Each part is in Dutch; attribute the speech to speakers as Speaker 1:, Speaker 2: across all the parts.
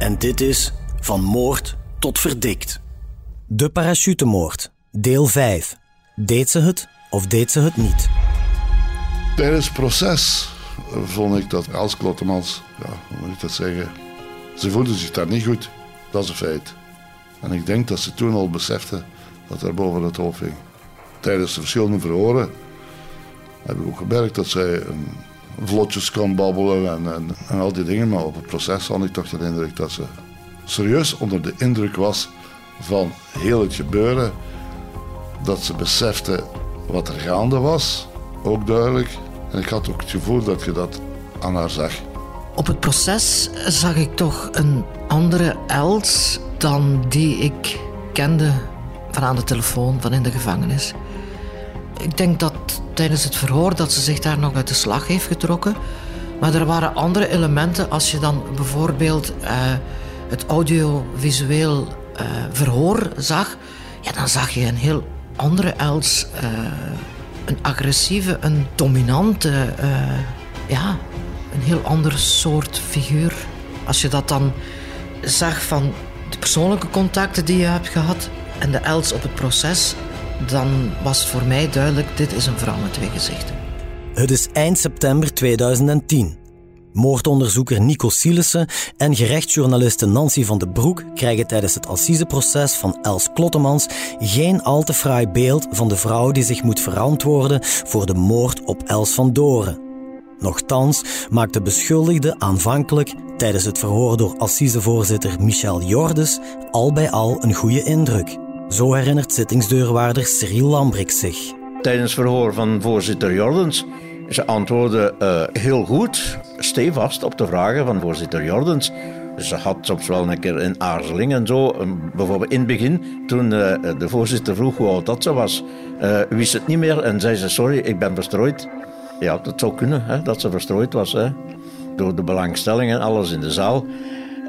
Speaker 1: en dit is Van Moord tot Verdikt. De parachutemoord, deel 5. Deed ze het of deed ze het niet?
Speaker 2: Tijdens het proces vond ik dat Els Klottemans, ja, hoe moet ik dat zeggen, ze voelde zich daar niet goed. Dat is een feit. En ik denk dat ze toen al besefte dat er boven het hoofd ging. Tijdens de verschillende verhoren heb ik ook gemerkt dat zij vlotjes kan babbelen en, al die dingen. Maar op het proces had ik toch de indruk dat ze serieus onder de indruk was van heel het gebeuren. Dat ze besefte wat er gaande was, ook duidelijk. En ik had ook het gevoel dat je dat aan haar zag.
Speaker 3: Op het proces zag ik toch een andere Els dan die ik kende van aan de telefoon van in de gevangenis. Ik denk dat tijdens het verhoor dat ze zich daar nog uit de slag heeft getrokken. Maar er waren andere elementen. Als je dan bijvoorbeeld uh, het audiovisueel uh, verhoor zag, ja, dan zag je een heel andere Els. Uh, een agressieve, een dominante, ja, een heel ander soort figuur. Als je dat dan zag van de persoonlijke contacten die je hebt gehad en de Els op het proces, dan was voor mij duidelijk: dit is een vrouw met twee gezichten.
Speaker 1: Het is eind september 2010. Moordonderzoeker Nico Sielissen en gerechtsjournaliste Nancy van den Broek krijgen tijdens het assiseproces van Els Klottemans geen al te fraai beeld van de vrouw die zich moet verantwoorden voor de moord op Els van Doren. Nochtans maakt de beschuldigde aanvankelijk tijdens het verhoor door assisevoorzitter Michel Jordes al bij al een goede indruk. Zo herinnert zittingsdeurwaarder Cyril Lambrik zich.
Speaker 4: Tijdens het verhoor van voorzitter Jordens ze antwoordde uh, heel goed, stevast op de vragen van voorzitter Jordens. Ze had soms wel een keer een aarzeling en zo. Bijvoorbeeld in het begin, toen uh, de voorzitter vroeg hoe oud dat ze was, uh, wist het niet meer en zei ze: Sorry, ik ben verstrooid. Ja, dat zou kunnen, hè, dat ze verstrooid was. Hè, door de belangstelling en alles in de zaal.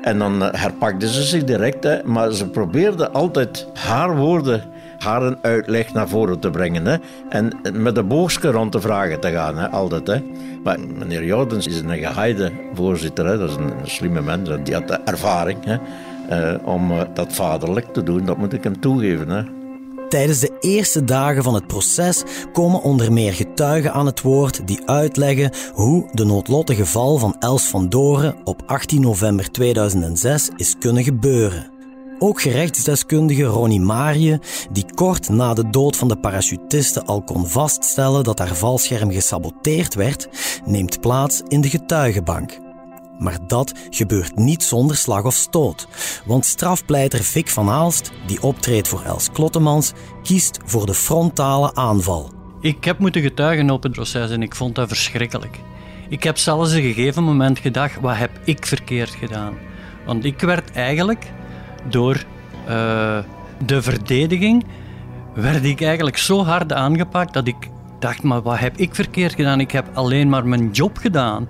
Speaker 4: En dan herpakte ze zich direct, hè, maar ze probeerde altijd haar woorden haar een uitleg naar voren te brengen. Hè. En met de boogske rond de vragen te gaan, hè, altijd. Hè. Maar meneer Jordens is een geheide voorzitter. Hè. Dat is een, slimme mens. Die had de ervaring hè, uh, om uh, dat vaderlijk te doen. Dat moet ik hem toegeven. Hè.
Speaker 1: Tijdens de eerste dagen van het proces komen onder meer getuigen aan het woord die uitleggen hoe de noodlottige val van Els van Doren op 18 november 2006 is kunnen gebeuren. Ook gerechtsdeskundige Ronnie Marie, die kort na de dood van de parachutiste al kon vaststellen dat haar valscherm gesaboteerd werd, neemt plaats in de getuigenbank. Maar dat gebeurt niet zonder slag of stoot, want strafpleiter Vic van Aalst, die optreedt voor Els Klottemans, kiest voor de frontale aanval.
Speaker 5: Ik heb moeten getuigen op het proces en ik vond dat verschrikkelijk. Ik heb zelfs een gegeven moment gedacht, wat heb ik verkeerd gedaan? Want ik werd eigenlijk door uh, de verdediging werd ik eigenlijk zo hard aangepakt dat ik dacht, maar wat heb ik verkeerd gedaan? Ik heb alleen maar mijn job gedaan.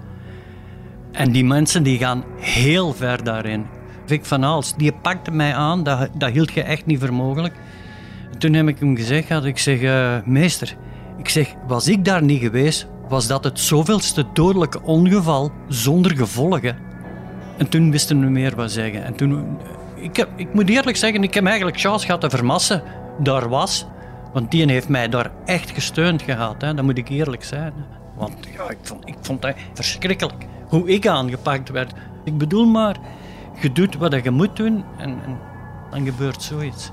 Speaker 5: En die mensen die gaan heel ver daarin. Vic van Aals, die pakte mij aan, dat, dat hield je echt niet voor mogelijk. toen heb ik hem gezegd, had ik zeg, uh, meester, ik zeg, was ik daar niet geweest, was dat het zoveelste dodelijke ongeval zonder gevolgen. En toen wisten we meer wat zeggen. En toen ik, heb, ik moet eerlijk zeggen, ik heb eigenlijk chance gehad te vermassen. Daar was. Want die heeft mij daar echt gesteund gehad. Hè. Dat moet ik eerlijk zijn. Want ja, ik, vond, ik vond dat verschrikkelijk. Hoe ik aangepakt werd. Ik bedoel maar, je doet wat je moet doen en, en dan gebeurt zoiets.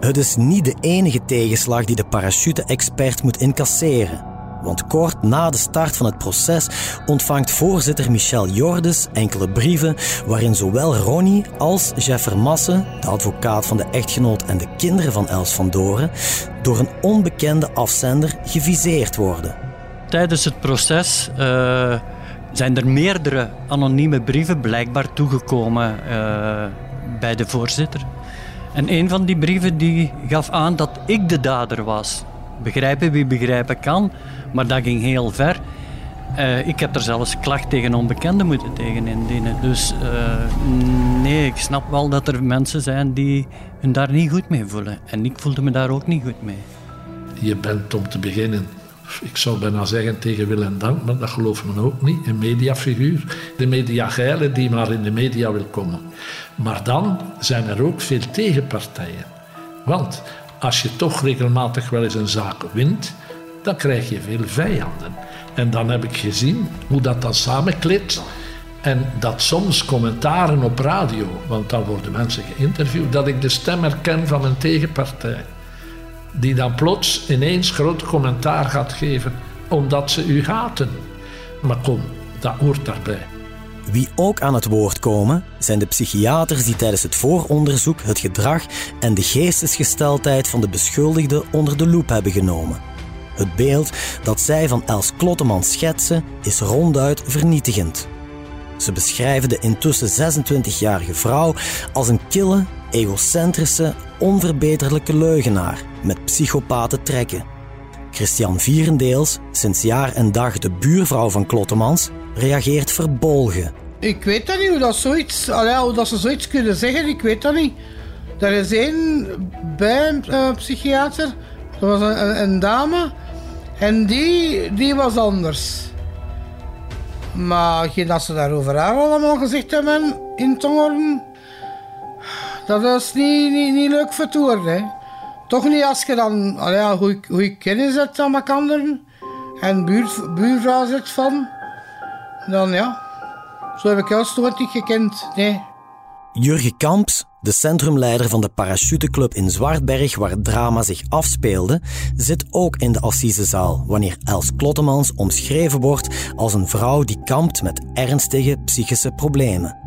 Speaker 1: Het is niet de enige tegenslag die de parachute-expert moet incasseren. Want kort na de start van het proces ontvangt voorzitter Michel Jordes enkele brieven waarin zowel Ronnie als Jeff Vermassen, de advocaat van de echtgenoot en de kinderen van Els van Doren, door een onbekende afzender geviseerd worden.
Speaker 5: Tijdens het proces uh, zijn er meerdere anonieme brieven blijkbaar toegekomen uh, bij de voorzitter. En een van die brieven die gaf aan dat ik de dader was. Begrijpen wie begrijpen kan, maar dat ging heel ver. Uh, ik heb er zelfs klacht tegen onbekenden moeten tegen indienen. Dus uh, nee, ik snap wel dat er mensen zijn die hun daar niet goed mee voelen. En ik voelde me daar ook niet goed mee.
Speaker 6: Je bent om te beginnen ik zou bijna zeggen tegen wil en dank, maar dat gelooft men ook niet, een mediafiguur. De mediageile die maar in de media wil komen. Maar dan zijn er ook veel tegenpartijen. Want als je toch regelmatig wel eens een zaak wint, dan krijg je veel vijanden. En dan heb ik gezien hoe dat dan samenkleedt. En dat soms commentaren op radio, want daar worden mensen geïnterviewd, dat ik de stem herken van een tegenpartij die dan plots ineens groot commentaar gaat geven omdat ze u haten. Maar kom, dat hoort daarbij.
Speaker 1: Wie ook aan het woord komen, zijn de psychiaters die tijdens het vooronderzoek het gedrag en de geestesgesteldheid van de beschuldigde onder de loep hebben genomen. Het beeld dat zij van Els Klotteman schetsen is ronduit vernietigend. Ze beschrijven de intussen 26-jarige vrouw als een kille, egocentrische, onverbeterlijke leugenaar met psychopathe trekken. Christian Vierendeels, sinds jaar en dag de buurvrouw van Klottemans, reageert verbolgen.
Speaker 7: Ik weet dat niet, hoe, dat zoiets, allee, hoe dat ze zoiets kunnen zeggen, ik weet dat niet. Er is één bij een uh, psychiater, dat was een, een, dame, en die, die was anders. Maar geen dat ze daarover haar allemaal gezegd hebben in Tongeren, dat is niet, niet, niet leuk vertoerd. Hè. Toch niet als je dan ja, goede, kennis hebt aan elkaar en buurt, buurvrouw zit van, dan ja, zo heb ik jou nooit niet gekend. Nee.
Speaker 1: Jurgen Kamps, de centrumleider van de parachuteclub in Zwartberg, waar het drama zich afspeelde, zit ook in de assisezaal wanneer Els Klottemans omschreven wordt als een vrouw die kampt met ernstige psychische problemen.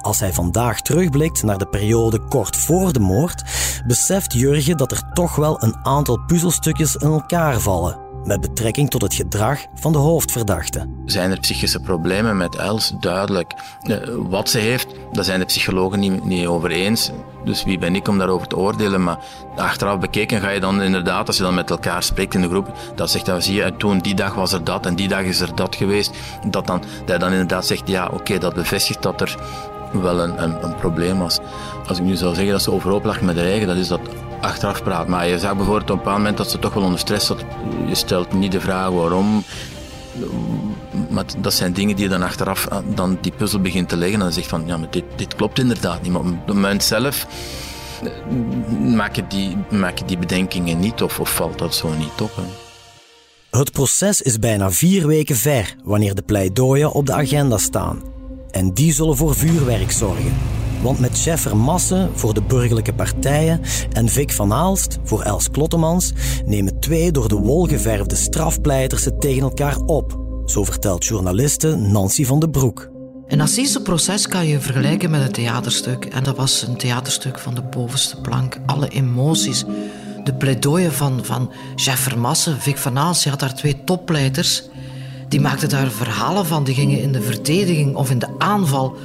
Speaker 1: Als hij vandaag terugblikt naar de periode kort voor de moord, beseft Jurgen dat er toch wel een aantal puzzelstukjes in elkaar vallen met betrekking tot het gedrag van de hoofdverdachte.
Speaker 8: Zijn er psychische problemen met Els? Duidelijk. Eh, wat ze heeft, daar zijn de psychologen niet, niet over eens. Dus wie ben ik om daarover te oordelen? Maar achteraf bekeken ga je dan inderdaad, als je dan met elkaar spreekt in de groep, dat zegt dan zie je, toen die dag was er dat en die dag is er dat geweest. Dat dan, dat dan inderdaad zegt, ja oké, dat bevestigt dat er wel een, een, een, probleem was. Als ik nu zou zeggen dat ze overhoop lag met de eigen, dat is dat achteraf praat. Maar je zag bijvoorbeeld op een bepaald moment dat ze toch wel onder stress zat. Je stelt niet de vraag waarom. Dat zijn dingen die je dan achteraf ah, dan die puzzel begint te leggen. En dan zegt van, ja, dit, dit klopt inderdaad niet. Maar op het moment zelf eh, maak je die, maak je die bedenkingen niet of, of valt dat zo niet op.
Speaker 1: Het proces is bijna vier weken ver wanneer de pleidooien op de agenda staan. En die zullen voor vuurwerk zorgen. Want met chef Vermassen voor de burgerlijke partijen en Vic van Aalst voor Els Klottemans nemen twee door de wol geverfde strafpleiters het tegen elkaar op. Zo vertelt journaliste Nancy van den Broek.
Speaker 3: Een assiseproces kan je vergelijken met een theaterstuk. En dat was een theaterstuk van de bovenste plank. Alle emoties. De pleidooien van, van chef Vermassen, Vic van Aalst, je had daar twee toppleiters die maakten daar verhalen van. Die gingen in de verdediging of in de aanval.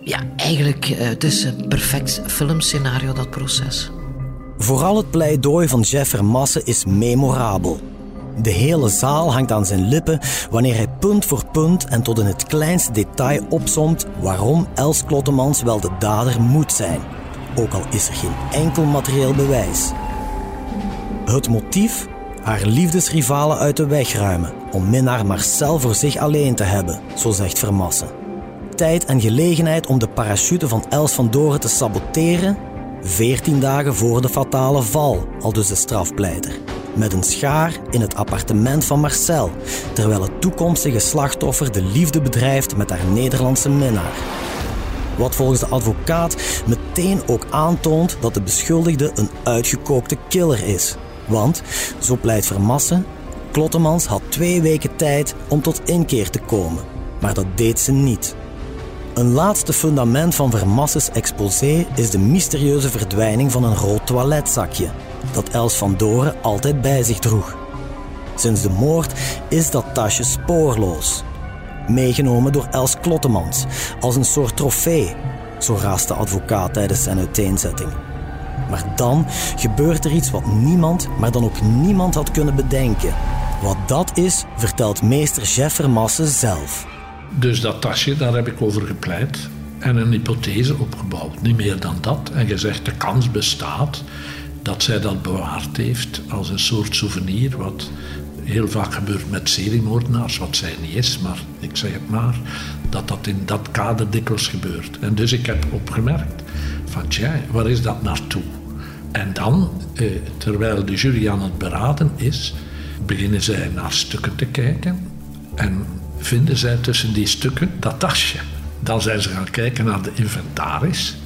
Speaker 3: Ja, eigenlijk, uh, het is een perfect filmscenario, dat proces.
Speaker 1: Vooral het pleidooi van Jeff Masse is memorabel. De hele zaal hangt aan zijn lippen wanneer hij punt voor punt en tot in het kleinste detail opsomt waarom Els Klottemans wel de dader moet zijn. Ook al is er geen enkel materieel bewijs. Het motief haar liefdesrivalen uit de weg ruimen om minnaar Marcel voor zich alleen te hebben, zo zegt Vermassen. Tijd en gelegenheid om de parachute van Els van Doren te saboteren, veertien dagen voor de fatale val, al dus de strafpleiter. Met een schaar in het appartement van Marcel, terwijl het toekomstige slachtoffer de liefde bedrijft met haar Nederlandse minnaar. Wat volgens de advocaat meteen ook aantoont dat de beschuldigde een uitgekookte killer is. Want, zo pleit Vermassen, Klottemans had twee weken tijd om tot inkeer te komen. Maar dat deed ze niet. Een laatste fundament van Vermasses exposé is de mysterieuze verdwijning van een rood toiletzakje dat Els van Doren altijd bij zich droeg. Sinds de moord is dat tasje spoorloos. Meegenomen door Els Klottemans als een soort trofee, zo raast de advocaat tijdens zijn uiteenzetting. Maar dan gebeurt er iets wat niemand, maar dan ook niemand had kunnen bedenken. Wat dat is, vertelt meester Jeff Vermassen zelf.
Speaker 6: Dus dat tasje, daar heb ik over gepleit en een hypothese opgebouwd. Niet meer dan dat. En gezegd, de kans bestaat dat zij dat bewaard heeft als een soort souvenir, wat heel vaak gebeurt met seriemoordenaars, wat zij niet is, maar ik zeg het maar, dat dat in dat kader dikwijls gebeurt. En dus ik heb opgemerkt van, tja, waar is dat naartoe? En dan, eh, terwijl de jury aan het beraden is, beginnen zij naar stukken te kijken en vinden zij tussen die stukken dat tasje. Dan zijn ze gaan kijken naar de inventaris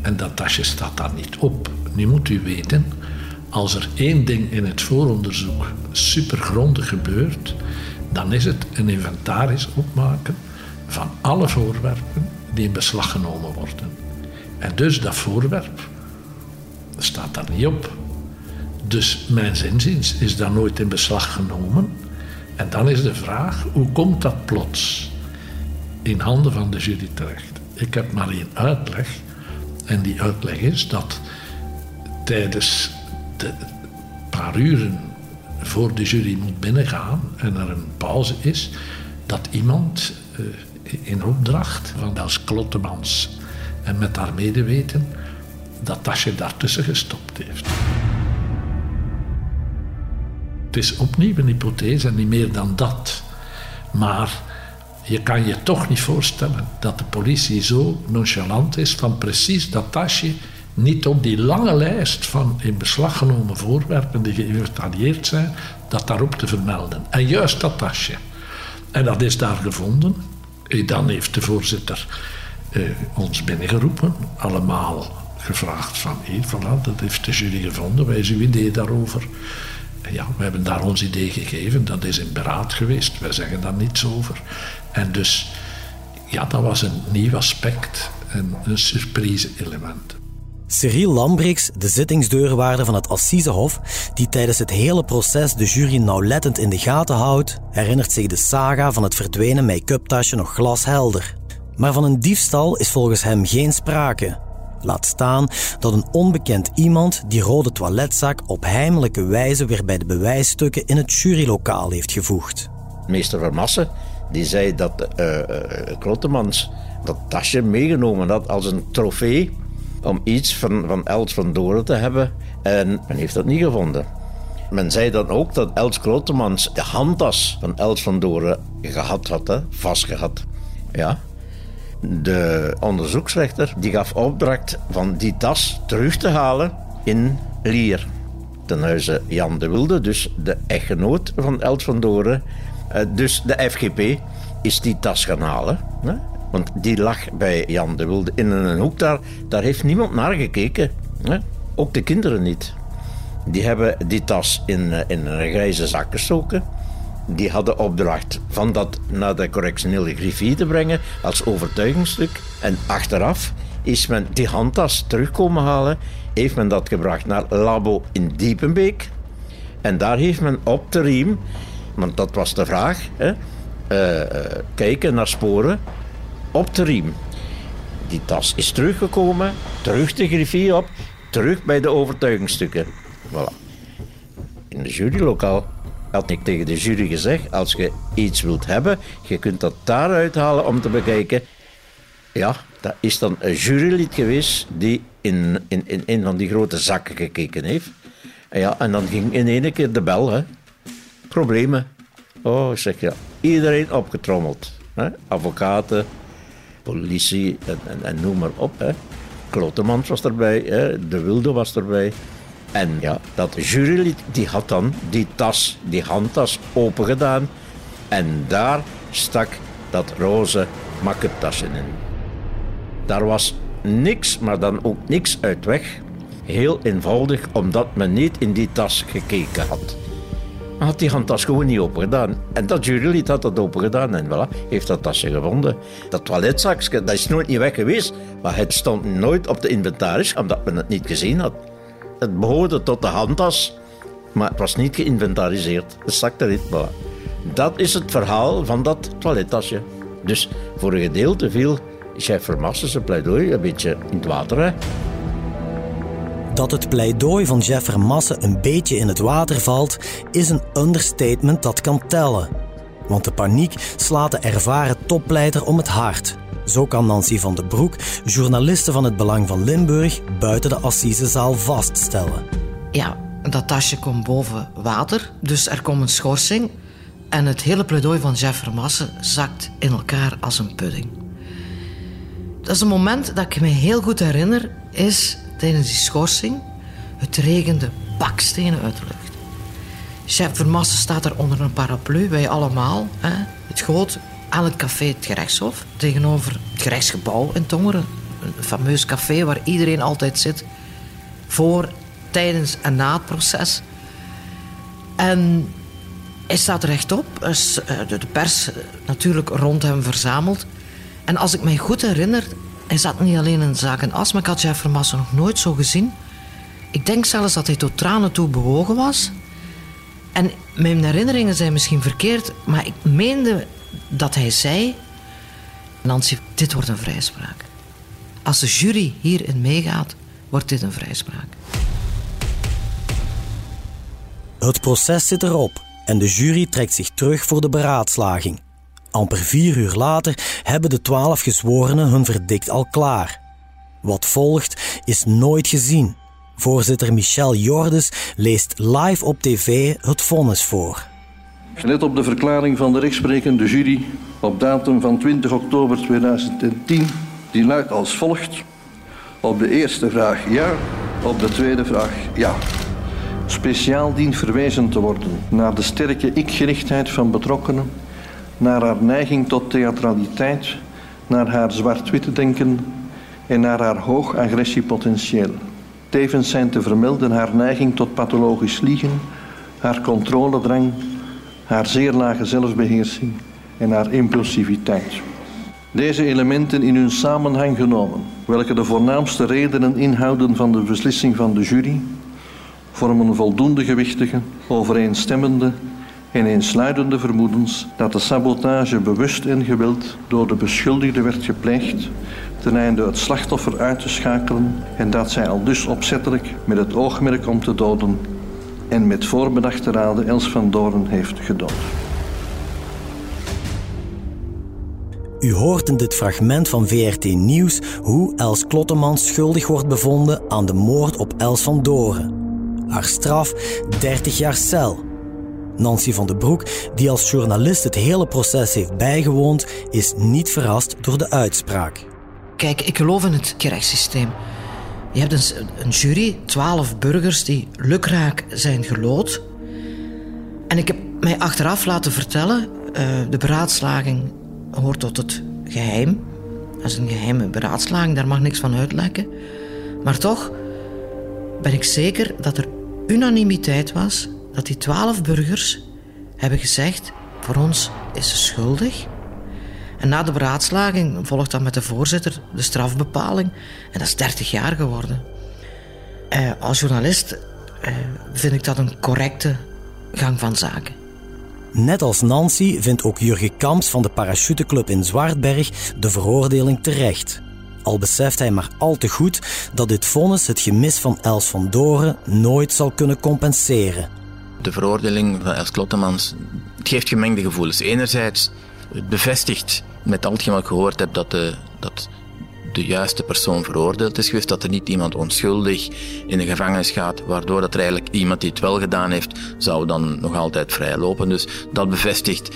Speaker 6: en dat tasje staat daar niet op. Nu moet u weten, als er één ding in het vooronderzoek supergrondig gebeurt, dan is het een inventaris opmaken van alle voorwerpen die in beslag genomen worden. En dus dat voorwerp staat daar niet op. Dus mijn zinziens is dat nooit in beslag genomen. En dan is de vraag, hoe komt dat plots in handen van de jury terecht? Ik heb maar één uitleg. En die uitleg is dat tijdens de paar uren voor de jury moet binnengaan en er een pauze is, dat iemand uh, in opdracht van Els Klottemans en met haar medeweten dat tasje daartussen gestopt heeft. Het is opnieuw een hypothese en niet meer dan dat. Maar je kan je toch niet voorstellen dat de politie zo nonchalant is van precies dat tasje niet op die lange lijst van in beslag genomen voorwerpen die geïnventariseerd zijn, dat daarop te vermelden. En juist dat tasje. En dat is daar gevonden. En dan heeft de voorzitter eh, ons binnengeroepen, allemaal gevraagd van hier, voilà, dat heeft de jury gevonden, wij is uw idee daarover. Ja, we hebben daar ons idee gegeven, dat is in beraad geweest, wij zeggen daar niets over. En dus, ja, dat was een nieuw aspect en een surprise element.
Speaker 1: Cyril Lambrix, de zittingsdeurwaarder van het Assisehof, die tijdens het hele proces de jury nauwlettend in de gaten houdt, herinnert zich de saga van het verdwenen make-up tasje nog glashelder. Maar van een diefstal is volgens hem geen sprake. Laat staan dat een onbekend iemand die rode toiletzak op heimelijke wijze weer bij de bewijsstukken in het jurylokaal heeft gevoegd.
Speaker 4: Meester Vermassen die zei dat uh, dat tasje meegenomen had als een trofee om iets van, Els van Doren te hebben. En men heeft dat niet gevonden. Men zei dan ook dat Els Klotemans de handtas van Els van Doren gehad had, vastgehad. Ja. De onderzoeksrechter die gaf opdracht van die tas terug te halen in Lier. Ten huize Jan de Wilde, dus de echtgenoot van Els van Doren. Eh, dus de FGP is die tas gaan halen. Want die lag bij Jan de Wilde in een hoek daar. Daar heeft niemand naar gekeken. Ook de kinderen niet. Die hebben die tas in, eh, in een grijze zak gestoken. Die hadden opdracht van dat naar de correctionele griffier te brengen als overtuigingsstuk. En achteraf is men die handtas terugkomen halen. Heeft men dat gebracht naar Labo in Diepenbeek. En daar heeft men op de riem, want dat was de vraag, hè, uh, kijken naar sporen op de riem. Die tas is teruggekomen, terug de griffier op, terug bij de overtuigingsstukken. Voilà. In de jurylokaal had ik tegen de jury gezegd: als je iets wilt hebben, je kunt dat daaruit halen om te bekijken. Ja, dat is dan een jurylid geweest die in, in, in een van die grote zakken gekeken heeft. En, ja, en dan ging in één keer de bel. Hè. Problemen. Oh, zeg ja. Iedereen opgetrommeld. Hè. Advocaten, politie en, en, noem maar op. Klotemans was erbij, hè. De Wilde was erbij. En ja, dat jurylid die had dan die tas, die handtas opengedaan. En daar stak dat roze makkettasje in. Daar was niks, maar dan ook niks uit weg. Heel eenvoudig, omdat men niet in die tas gekeken had. Men had die handtas gewoon niet open gedaan. En dat jurylid had dat open gedaan en voilà, heeft dat tasje gevonden. Dat toiletzakje, dat is nooit niet weg geweest, maar het stond nooit op de inventaris, omdat men het niet gezien had. Het behoorde tot de handtas, maar het was niet geïnventariseerd. Het erin, voilà. Dat is het verhaal van dat toilettasje. Dus voor een gedeelte viel chef Vermassen zijn pleidooi een beetje in het water.
Speaker 1: Dat het pleidooi van Jeff Vermassen een beetje in het water valt, is een understatement dat kan tellen. Want de paniek slaat de ervaren toppleiter om het hart. Zo kan Nancy van den Broek, journaliste van het Belang van Limburg, buiten de Assisezaal vaststellen.
Speaker 3: Ja, dat tasje komt boven water, dus er komt een schorsing. En het hele pleidooi van Jeff Vermassen zakt in elkaar als een pudding. Dat is een moment dat ik me heel goed herinner, is tijdens die schorsing. Het regende bakstenen uit de lucht. Chef Vermassen staat er onder een paraplu, wij allemaal. Hè? Het groot aan het café Het Gerechtshof, tegenover het gerechtsgebouw in Tongeren. Een fameus café waar iedereen altijd zit. Voor, tijdens en na het proces. En hij staat rechtop. Dus, eh, de pers natuurlijk rond hem verzameld. En als ik mij goed herinner, hij zat niet alleen in zaken as, maar ik had Jeff Vermassen nog nooit zo gezien. Ik denk zelfs dat hij tot tranen toe bewogen was. En mijn herinneringen zijn misschien verkeerd, maar ik meende dat hij zei... Nancy, dit wordt een vrijspraak. Als de jury hierin meegaat, wordt dit een vrijspraak.
Speaker 1: Het proces zit erop en de jury trekt zich terug voor de beraadslaging. Amper vier uur later hebben de twaalf gezworenen hun verdict al klaar. Wat volgt is nooit gezien. Voorzitter Michel Jordes leest live op tv het vonnis voor.
Speaker 9: Gelet op de verklaring van de rechtsprekende jury op datum van 20 oktober 2010, die luidt als volgt. Op de eerste vraag ja, op de tweede vraag ja. Speciaal dient verwezen te worden naar de sterke ikgerichtheid van betrokkenen naar haar neiging tot theatraliteit, naar haar zwart-witte denken en naar haar hoog agressiepotentieel. Tevens zijn te vermelden haar neiging tot pathologisch liegen, haar controledrang, haar zeer lage zelfbeheersing en haar impulsiviteit. Deze elementen in hun samenhang genomen, welke de voornaamste redenen inhouden van de beslissing van de jury, vormen voldoende gewichtige, overeenstemmende en eensluidende vermoedens dat de sabotage bewust en gewild door de beschuldigde werd gepleegd ten einde het slachtoffer uit te schakelen en dat zij al dus opzettelijk met het oogmerk om te doden en met voorbedachte raden Els van Doorn heeft gedood.
Speaker 1: U hoort in dit fragment van VRT Nieuws hoe Els Klottemans schuldig wordt bevonden aan de moord op Els van Doren. Haar straf 30 jaar cel. Nancy van den Broek, die als journalist het hele proces heeft bijgewoond, is niet verrast door de uitspraak.
Speaker 3: Kijk, ik geloof in het gerechtssysteem. Je hebt een, jury, twaalf burgers die lukraak zijn gelood. En ik heb mij achteraf laten vertellen, uh, de beraadslaging hoort tot het geheim. Dat is een geheime beraadslaging, daar mag niks van uitlekken. Maar toch ben ik zeker dat er unanimiteit was dat die twaalf burgers hebben gezegd: voor ons is ze schuldig. En na de beraadslaging volgt dan met de voorzitter de strafbepaling. En dat is 30 jaar geworden. Eh, als journalist eh, vind ik dat een correcte gang van zaken.
Speaker 1: Net als Nancy vindt ook Jurgen Kamps van de parachuteclub in Zwartberg de veroordeling terecht. Al beseft hij maar al te goed dat dit vonnis het gemis van Els van Doren nooit zal kunnen compenseren.
Speaker 8: De veroordeling van Els Klottemans het geeft gemengde gevoelens. Enerzijds bevestigt met al hetgeen wat ik gehoord heb dat de, dat de juiste persoon veroordeeld is geweest, dat er niet iemand onschuldig in de gevangenis gaat, waardoor dat er eigenlijk iemand die het wel gedaan heeft, zou dan nog altijd vrijlopen. Dus dat bevestigt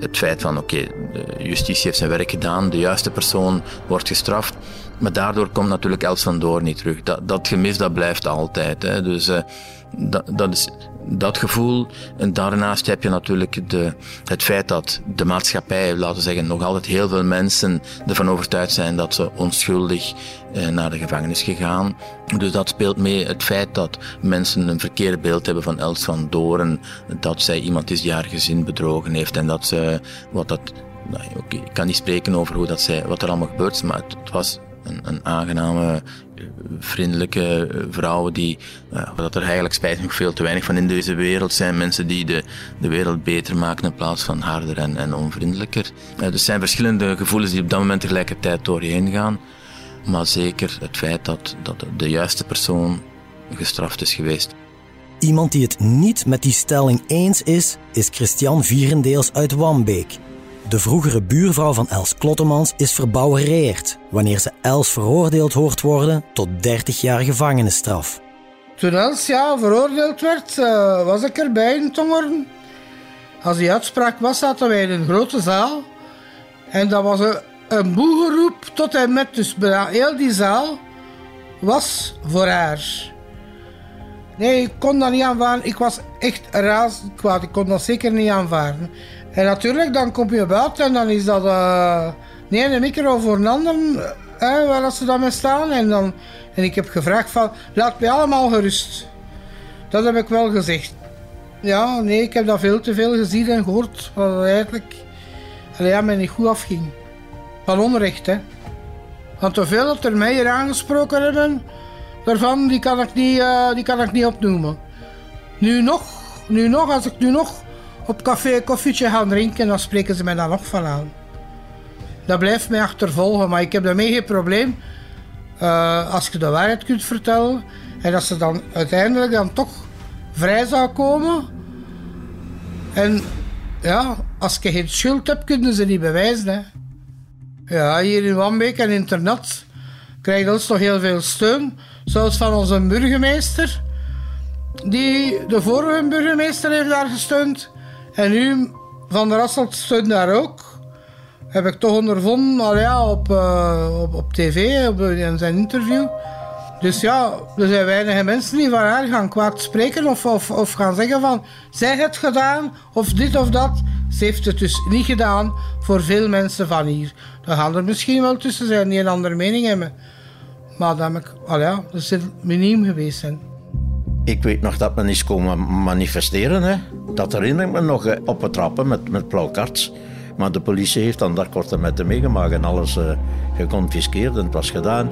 Speaker 8: het feit van oké, de justitie heeft zijn werk gedaan, de juiste persoon wordt gestraft. Maar daardoor komt natuurlijk Els van Door niet terug. Dat, dat gemis dat blijft altijd. Hè. Dus uh, Dat, dat is dat gevoel. En daarnaast heb je natuurlijk de, het feit dat de maatschappij, laten we zeggen, nog altijd heel veel mensen ervan overtuigd zijn dat ze onschuldig eh, naar de gevangenis gegaan. Dus dat speelt mee. Het feit dat mensen een verkeerd beeld hebben van Els van Doren, dat zij iemand is die haar gezin bedrogen heeft en dat ze, wat dat, nou, ik kan niet spreken over hoe dat zij, wat er allemaal gebeurd is, maar het was een, een aangename vriendelijke vrouwen die, uh, dat er eigenlijk spijtig nog veel te weinig van in deze wereld zijn. Mensen die de, de wereld beter maken in plaats van harder en, en onvriendelijker. Dus er zijn verschillende gevoelens die op dat moment tegelijkertijd door je heen gaan. Maar zeker het feit dat, dat de juiste persoon gestraft is geweest.
Speaker 1: Iemand die het niet met die stelling eens is, is Christian Vierendeels uit Wambeek. De vroegere buurvrouw van Els Klottemans is verbouwereerd wanneer ze Els veroordeeld hoort worden tot 30 jaar gevangenisstraf.
Speaker 7: Toen Els ja, veroordeeld werd, uh, was ik erbij in Tongeren. Als die uitspraak was, zaten wij in een grote zaal. En dat was een, een boegeroep tot en met. Dus bijna heel die zaal was voor haar. Nee, ik kon dat niet aanvaarden. Ik was echt razend kwaad. Ik kon dat zeker niet aanvaarden. En natuurlijk, dan kom je buiten en dan is dat uh, een micro voor een ander, hè, waar ze dan mee staan. En, dan, en ik heb gevraagd van, laat mij allemaal gerust. Dat heb ik wel gezegd. Ja, nee, ik heb dat veel te veel gezien en gehoord, wat eigenlijk ja, mij niet goed afging. Van onrecht, hè. Want zoveel dat er mij hier aangesproken hebben, daarvan, die kan ik niet, uh, die kan ik niet opnoemen. Nu nog, nu nog, als ik nu nog op café een koffietje gaan drinken, dan spreken ze mij daar nog van aan. Dat blijft mij achtervolgen, maar ik heb daarmee geen probleem. Uh, als je de waarheid kunt vertellen en dat ze dan uiteindelijk dan toch vrij zou komen. En ja, als je geen schuld hebt, kunnen ze niet bewijzen. Hè. Ja, hier in Wambeek en internet krijgen ons toch heel veel steun. Zoals van onze burgemeester. Die, de vorige burgemeester heeft daar gesteund. En nu, Van der Asselt stond daar ook. Heb ik toch ondervonden, ja, op, uh, op, op tv, op, in zijn interview. Dus ja, er zijn weinig mensen die van haar gaan kwaad spreken of, of, of gaan zeggen van... Zij het gedaan, of dit of dat. Ze heeft het dus niet gedaan voor veel mensen van hier. Dan gaan er misschien wel tussen zijn die een andere mening hebben. Maar dan ik, al ja, dat is miniem geweest.
Speaker 4: Ik weet nog dat men is komen manifesteren. Hè. Dat herinner ik me nog op het trappen met, met plaukarts. Maar de politie heeft dan daar korte metten meegemaakt en alles uh, geconfiskeerd en het was gedaan.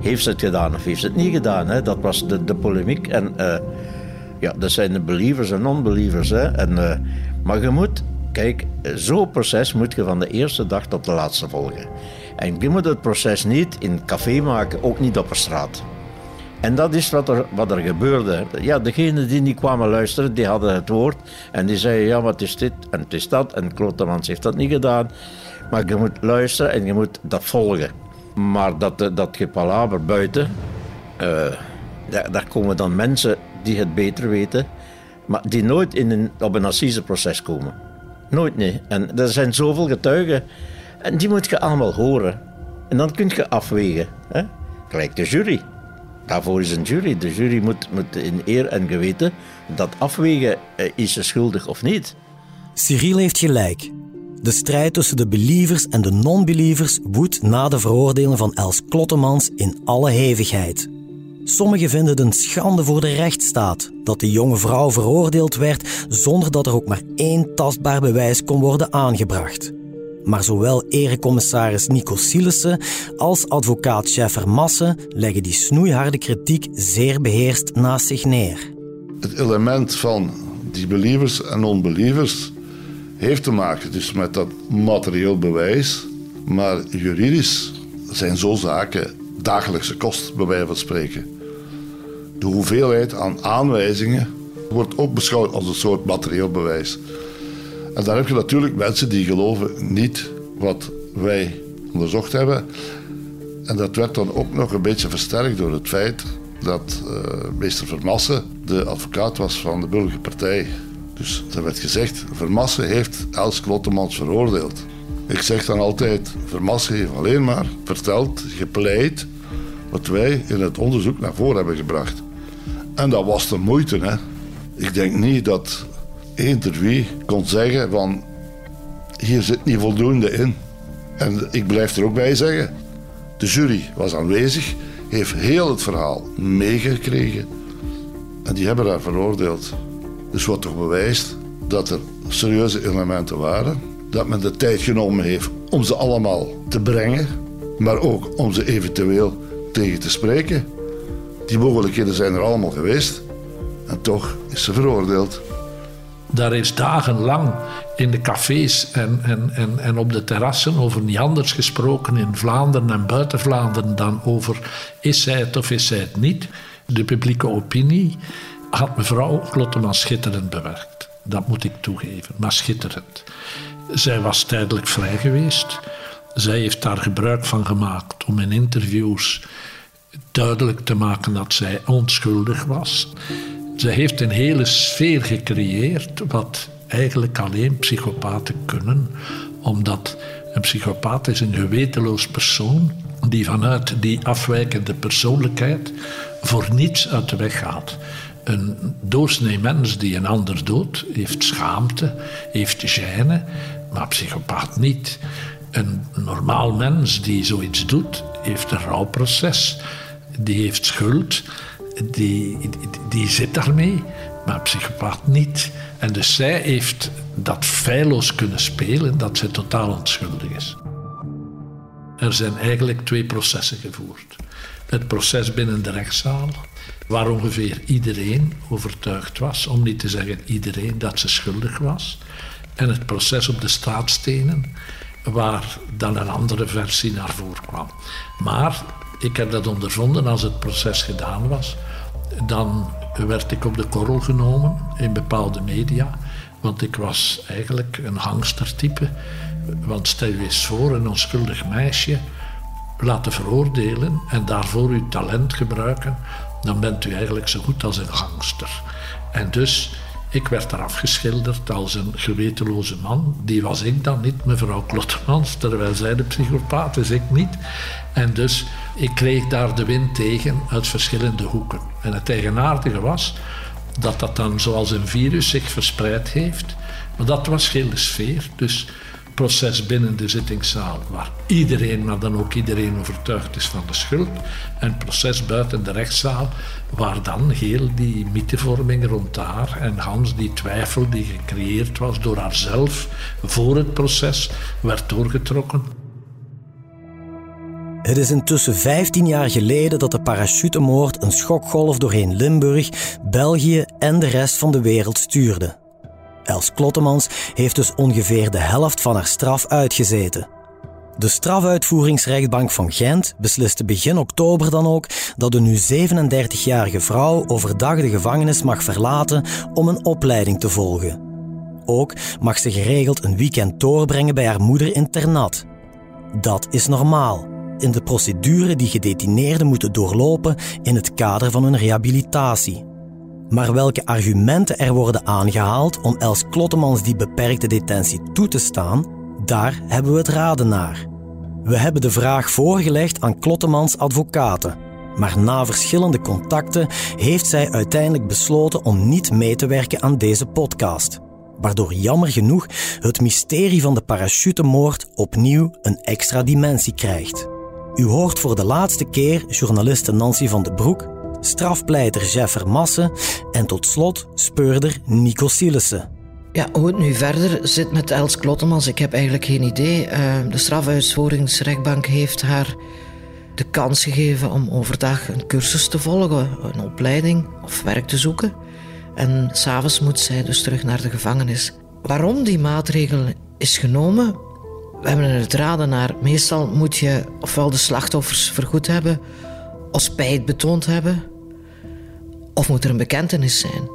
Speaker 4: Heeft ze het gedaan of heeft ze het niet gedaan? Hè? Dat was de, de polemiek. En uh, ja, dat zijn de believers en non-believers. Hè? En, uh, maar je moet, kijk, zo'n proces moet je van de eerste dag tot de laatste volgen. En je moet het proces niet in café maken, ook niet op een straat. En dat is wat er, wat er gebeurde. Ja, degenen die niet kwamen luisteren, die hadden het woord. En die zeiden, ja, wat is dit en het is dat. En Klotemans heeft dat niet gedaan. Maar je moet luisteren en je moet dat volgen. Maar dat, dat gepalaver buiten, uh, daar, daar, komen dan mensen die het beter weten. Maar die nooit in een, op een assiseproces komen. Nooit, nee. En er zijn zoveel getuigen. En die moet je allemaal horen. En dan kun je afwegen. Hè? Gelijk de jury. Daarvoor is een jury. De jury moet, in eer en geweten dat afwegen, eh, is ze schuldig of niet.
Speaker 1: Cyril heeft gelijk. De strijd tussen de believers en de non-believers woedt na de veroordeling van Els Klottemans in alle hevigheid. Sommigen vinden het een schande voor de rechtsstaat dat de jonge vrouw veroordeeld werd zonder dat er ook maar één tastbaar bewijs kon worden aangebracht. Maar zowel erecommissaris Nico Sielissen als advocaat Scheffer Massen leggen die snoeiharde kritiek zeer beheerst naast zich neer.
Speaker 2: Het element van die believers en non-believers heeft te maken dus met dat materieel bewijs, maar juridisch zijn zo zaken dagelijkse kost, bij wijze van spreken. De hoeveelheid aan aanwijzingen wordt ook beschouwd als een soort materieel bewijs. En dan heb je natuurlijk mensen die geloven niet wat wij onderzocht hebben. En dat werd dan ook nog een beetje versterkt door het feit dat uh, meester Vermassen de advocaat was van de Burgerpartij. Dus er werd gezegd, Vermassen heeft Els Klottemans veroordeeld. Ik zeg dan altijd, Vermassen heeft alleen maar verteld, gepleit, wat wij in het onderzoek naar voren hebben gebracht. En dat was de moeite. Hè. Ik denk niet dat één ter wie kon zeggen van hier zit niet voldoende in. En ik blijf er ook bij zeggen, de jury was aanwezig, heeft heel het verhaal meegekregen en die hebben daar veroordeeld. Dus wat toch bewijst dat er serieuze elementen waren, dat men de tijd genomen heeft om ze allemaal te brengen, maar ook om ze eventueel tegen te spreken. Die mogelijkheden zijn er allemaal geweest en toch is ze veroordeeld.
Speaker 6: Daar is dagenlang in de cafés en, en, en, en op de terrassen over niet anders gesproken in Vlaanderen en buiten Vlaanderen dan over is zij het of is zij het niet. De publieke opinie had mevrouw Klotteman schitterend bewerkt. Dat moet ik toegeven, maar schitterend. Zij was tijdelijk vrij geweest. Zij heeft daar gebruik van gemaakt om in interviews duidelijk te maken dat zij onschuldig was. Ze heeft een hele sfeer gecreëerd wat eigenlijk alleen psychopaten kunnen, omdat een psychopaat is een gewetenloos persoon die vanuit die afwijkende persoonlijkheid voor niets uit de weg gaat. Een doorsnee mens die een ander doodt, heeft schaamte, heeft gêne, maar psychopaat niet. Een normaal mens die zoiets doet, heeft een rouwproces, die heeft schuld, die, die, zit daarmee, maar psychopaat niet. En dus zij heeft dat feilloos kunnen spelen dat ze totaal onschuldig is. Er zijn eigenlijk twee processen gevoerd. Het proces binnen de rechtszaal, waar ongeveer iedereen overtuigd was, om niet te zeggen iedereen, dat ze schuldig was. En het proces op de straatstenen, waar dan een andere versie naar voren kwam. Maar ik heb dat ondervonden als het proces gedaan was. Dan werd ik op de korrel genomen in bepaalde media. Want ik was eigenlijk een hangstertype. Want stel je eens voor, een onschuldig meisje laten veroordelen en daarvoor uw talent gebruiken, dan bent u eigenlijk zo goed als een gangster. En dus, ik werd daar afgeschilderd als een gewetenloze man. Die was ik dan niet, mevrouw Klottemans, terwijl zij de psychopaat is, ik niet. En dus, ik kreeg daar de wind tegen uit verschillende hoeken. En het eigenaardige was dat dat dan zoals een virus zich verspreid heeft. Maar dat was geen sfeer. Dus proces binnen de zittingszaal, waar iedereen, maar dan ook iedereen overtuigd is van de schuld. En proces buiten de rechtszaal, waar dan heel die mythevorming rond haar en Hans, die twijfel die gecreëerd was door haarzelf voor het proces, werd doorgetrokken.
Speaker 1: Het is intussen 15 jaar geleden dat de parachutemoord een schokgolf doorheen Limburg, België en de rest van de wereld stuurde. Els Klottemans heeft dus ongeveer de helft van haar straf uitgezeten. De strafuitvoeringsrechtbank van Gent besliste begin oktober dan ook dat de nu 37-jarige vrouw overdag de gevangenis mag verlaten om een opleiding te volgen. Ook mag ze geregeld een weekend doorbrengen bij haar moeder internat. Dat is normaal in de procedure die gedetineerden moeten doorlopen in het kader van hun rehabilitatie. Maar welke argumenten er worden aangehaald om Els Klottemans die beperkte detentie toe te staan, daar hebben we het raden naar. We hebben de vraag voorgelegd aan Klottemans advocaten, maar na verschillende contacten heeft zij uiteindelijk besloten om niet mee te werken aan deze podcast. Waardoor jammer genoeg het mysterie van de parachutemoord opnieuw een extra dimensie krijgt. U hoort voor de laatste keer journaliste Nancy van de Broek strafpleiter Jeff Massen en tot slot speurder Nico Sielissen.
Speaker 3: Ja, hoe het nu verder zit met Els Klottemans, ik heb eigenlijk geen idee. Uh, de strafuitvoeringsrechtbank heeft haar de kans gegeven om overdag een cursus te volgen, een opleiding of werk te zoeken. En s'avonds moet zij dus terug naar de gevangenis. Waarom die maatregel is genomen, we hebben het raden naar. Meestal moet je ofwel de slachtoffers vergoed hebben of spijt betoond hebben, of moet er een bekentenis zijn.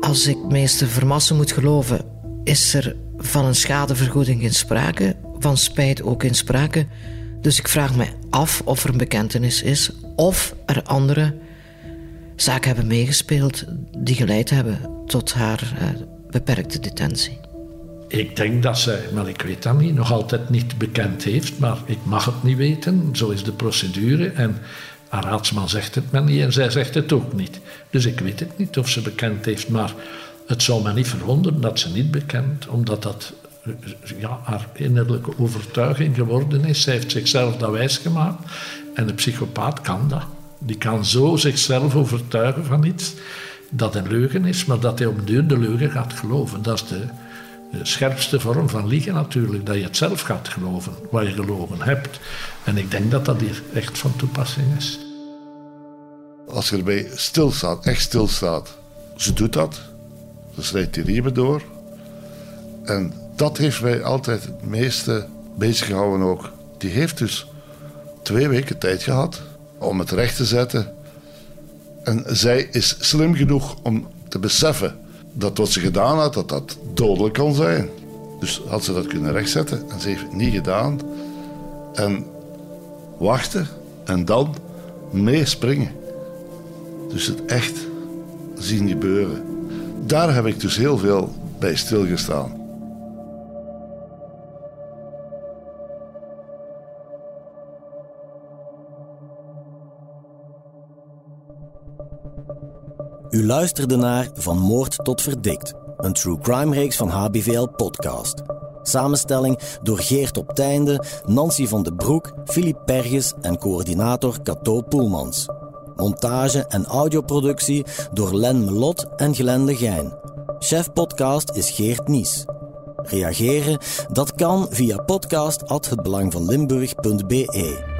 Speaker 3: Als ik meester Vermassen moet geloven, is er van een schadevergoeding in sprake, van spijt ook in sprake. Dus ik vraag me af of er een bekentenis is, of er andere zaken hebben meegespeeld die geleid hebben tot haar uh, beperkte detentie.
Speaker 6: Ik denk dat zij, maar ik weet dat niet, nog altijd niet bekend heeft, maar ik mag het niet weten. Zo is de procedure. En Haar raadsman zegt het me niet en zij zegt het ook niet. Dus ik weet het niet of ze bekend heeft, maar het zou me niet verwonderen dat ze niet bekend, omdat dat ja, haar innerlijke overtuiging geworden is. Zij heeft zichzelf dat wijsgemaakt. En een psychopaat kan dat. Die kan zo zichzelf overtuigen van iets dat een leugen is, maar dat hij op duur de leugen gaat geloven. Dat is de, de scherpste vorm van liegen natuurlijk, dat je het zelf gaat geloven, wat je geloven hebt. En ik denk dat dat hier echt van toepassing is.
Speaker 2: Als je erbij stilstaat, echt stilstaat, ze doet dat, ze schrijft die riemen door. En dat heeft mij altijd het meeste bezig gehouden ook. Die heeft dus twee weken tijd gehad om het recht te zetten. En zij is slim genoeg om te beseffen dat wat ze gedaan had, dat dat dodelijk kon zijn. Dus had ze dat kunnen rechtzetten en ze heeft het niet gedaan. En wachten en dan meespringen. Dus het echt zien gebeuren. Daar heb ik dus heel veel bij stilgestaan.
Speaker 1: U luisterde naar Van Moord tot Verdikt, een true crime reeks van HBVL Podcast. Samenstelling door Geert op Teinde, Nancy van de Broek, Filip Perges en coördinator Cato Poelmans. Montage en audioproductie door Len Melot en Glenn de Gein. Chef podcast is Geert Nies. Reageren? Dat kan via podcast@hetbelangvanlimburg.be.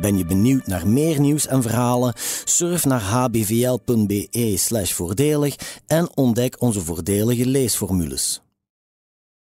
Speaker 1: Ben je benieuwd naar meer nieuws en verhalen? Surf naar hbvl.be/voordelig en ontdek onze voordelige leesformules.